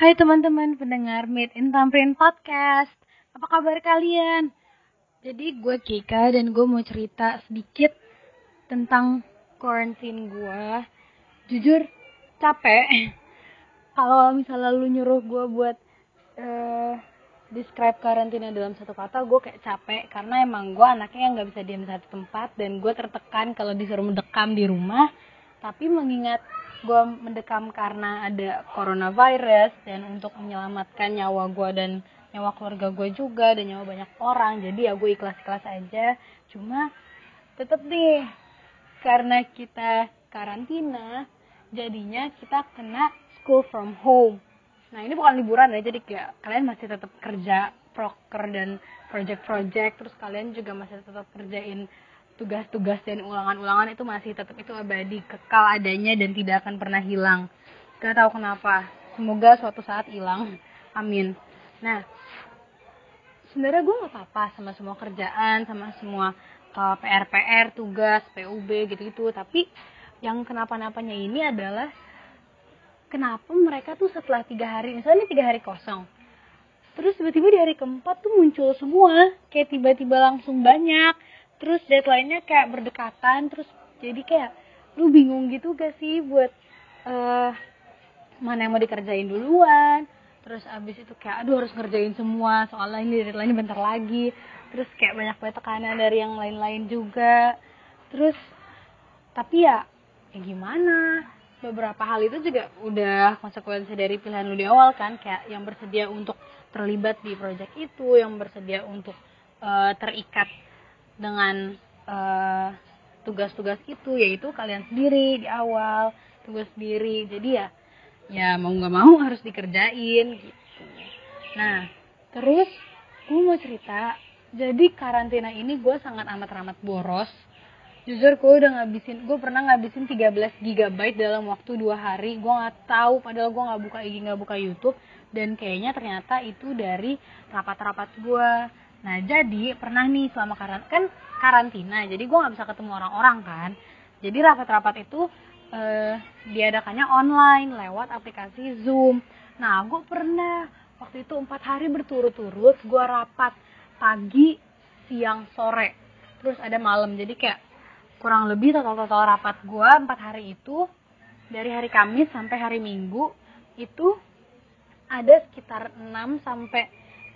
Hai teman-teman pendengar Meet in Tamrin Podcast. Apa kabar kalian? Jadi gue Kika dan gue mau cerita sedikit tentang quarantine gue. Jujur capek. Kalau misalnya lu nyuruh gue buat uh, describe karantina dalam satu kata, gue kayak capek karena emang gue anaknya yang nggak bisa diam di satu tempat dan gue tertekan kalau disuruh mendekam di rumah. Tapi mengingat gue mendekam karena ada coronavirus dan untuk menyelamatkan nyawa gue dan nyawa keluarga gue juga dan nyawa banyak orang. Jadi ya gue ikhlas-ikhlas aja. Cuma tetap nih karena kita karantina jadinya kita kena school from home. Nah ini bukan liburan ya jadi kayak kalian masih tetap kerja proker dan project-project terus kalian juga masih tetap kerjain tugas-tugas dan ulangan-ulangan itu masih tetap itu abadi kekal adanya dan tidak akan pernah hilang. Gak tahu kenapa. Semoga suatu saat hilang. Amin. Nah sebenarnya gue nggak apa-apa sama semua kerjaan sama semua uh, PR PR tugas PUB gitu-gitu. Tapi yang kenapa-napanya ini adalah kenapa mereka tuh setelah tiga hari misalnya tiga hari kosong terus tiba-tiba di hari keempat tuh muncul semua. Kayak tiba-tiba langsung banyak terus deadline-nya kayak berdekatan terus jadi kayak lu bingung gitu gak sih buat uh, mana yang mau dikerjain duluan. Terus abis itu kayak aduh harus ngerjain semua soalnya ini deadline bentar lagi. Terus kayak banyak banget tekanan dari yang lain-lain juga. Terus tapi ya ya gimana? Beberapa hal itu juga udah konsekuensi dari pilihan lu di awal kan kayak yang bersedia untuk terlibat di project itu yang bersedia untuk uh, terikat dengan eh, tugas-tugas itu yaitu kalian sendiri di awal tugas sendiri. Jadi ya ya mau nggak mau harus dikerjain gitu. Nah terus gue mau cerita. Jadi karantina ini gue sangat amat amat boros. Jujur gue udah ngabisin gue pernah ngabisin 13 GB dalam waktu dua hari. Gue nggak tahu padahal gue nggak buka IG nggak buka YouTube. Dan kayaknya ternyata itu dari rapat-rapat gue Nah jadi pernah nih selama karantina kan karantina, jadi gue nggak bisa ketemu orang-orang kan. Jadi rapat-rapat itu eh, diadakannya online lewat aplikasi Zoom. Nah gue pernah waktu itu empat hari berturut-turut gue rapat pagi, siang, sore, terus ada malam. Jadi kayak kurang lebih total-total rapat gue empat hari itu dari hari Kamis sampai hari Minggu itu ada sekitar 6 sampai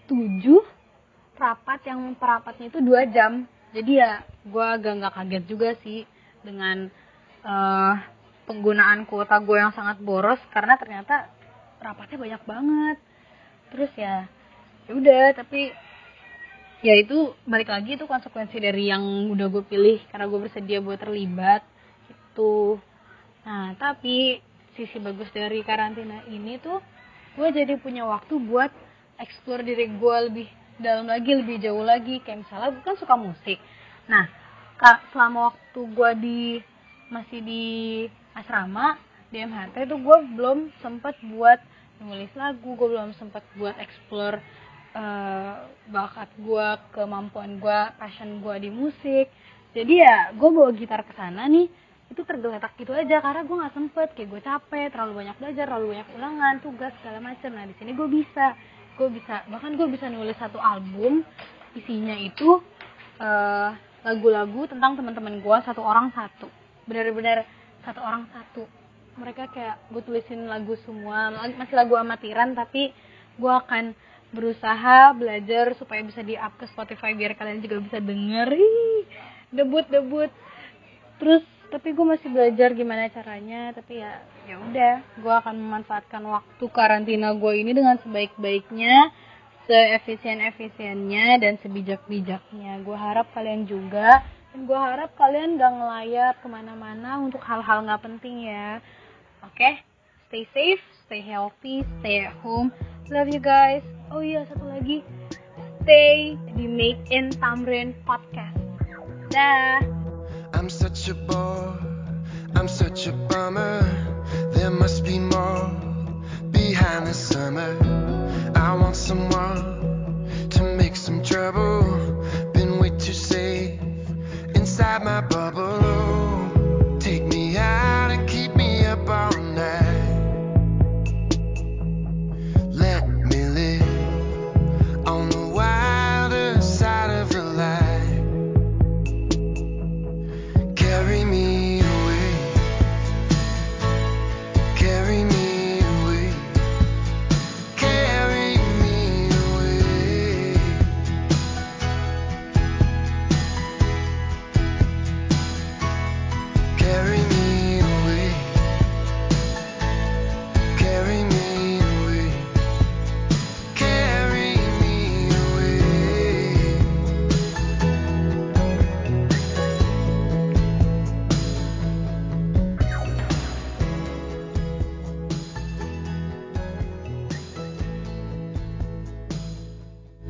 7 rapat yang perapatnya itu dua jam. Jadi ya gue agak nggak kaget juga sih dengan uh, penggunaan kuota gue yang sangat boros karena ternyata rapatnya banyak banget. Terus ya ya udah tapi ya itu balik lagi itu konsekuensi dari yang udah gue pilih karena gue bersedia buat terlibat itu nah tapi sisi bagus dari karantina ini tuh gue jadi punya waktu buat explore diri gue lebih dalam lagi lebih jauh lagi. Kayak misalnya gue kan suka musik. Nah kak selama waktu gue di masih di asrama di MHT itu gue belum sempet buat nulis lagu. Gue belum sempet buat explore uh, bakat gue kemampuan gue passion gue di musik. Jadi ya gue bawa gitar ke sana nih. Itu tergeletak gitu aja karena gue nggak sempet. Kayak gue capek terlalu banyak belajar terlalu banyak ulangan tugas segala macam nah di sini gue bisa gue bisa bahkan gue bisa nulis satu album isinya itu eh, lagu-lagu tentang teman-teman gue satu orang satu. Benar-benar satu orang satu. Mereka kayak gue tulisin lagu semua masih lagu amatiran tapi gue akan berusaha belajar supaya bisa di up ke Spotify biar kalian juga bisa denger. Debut debut terus tapi gue masih belajar gimana caranya tapi ya ya udah gue akan memanfaatkan waktu karantina gue ini dengan sebaik-baiknya seefisien efisiennya dan sebijak bijaknya gue harap kalian juga dan gue harap kalian gak ngelayap ke mana-mana untuk hal-hal nggak penting ya. Oke? Okay? stay safe stay healthy stay at home. Love you guys. Oh iya satu lagi. Stay di Make in Tamrin podcast. Dah. I'm such a bore, I'm such a bummer.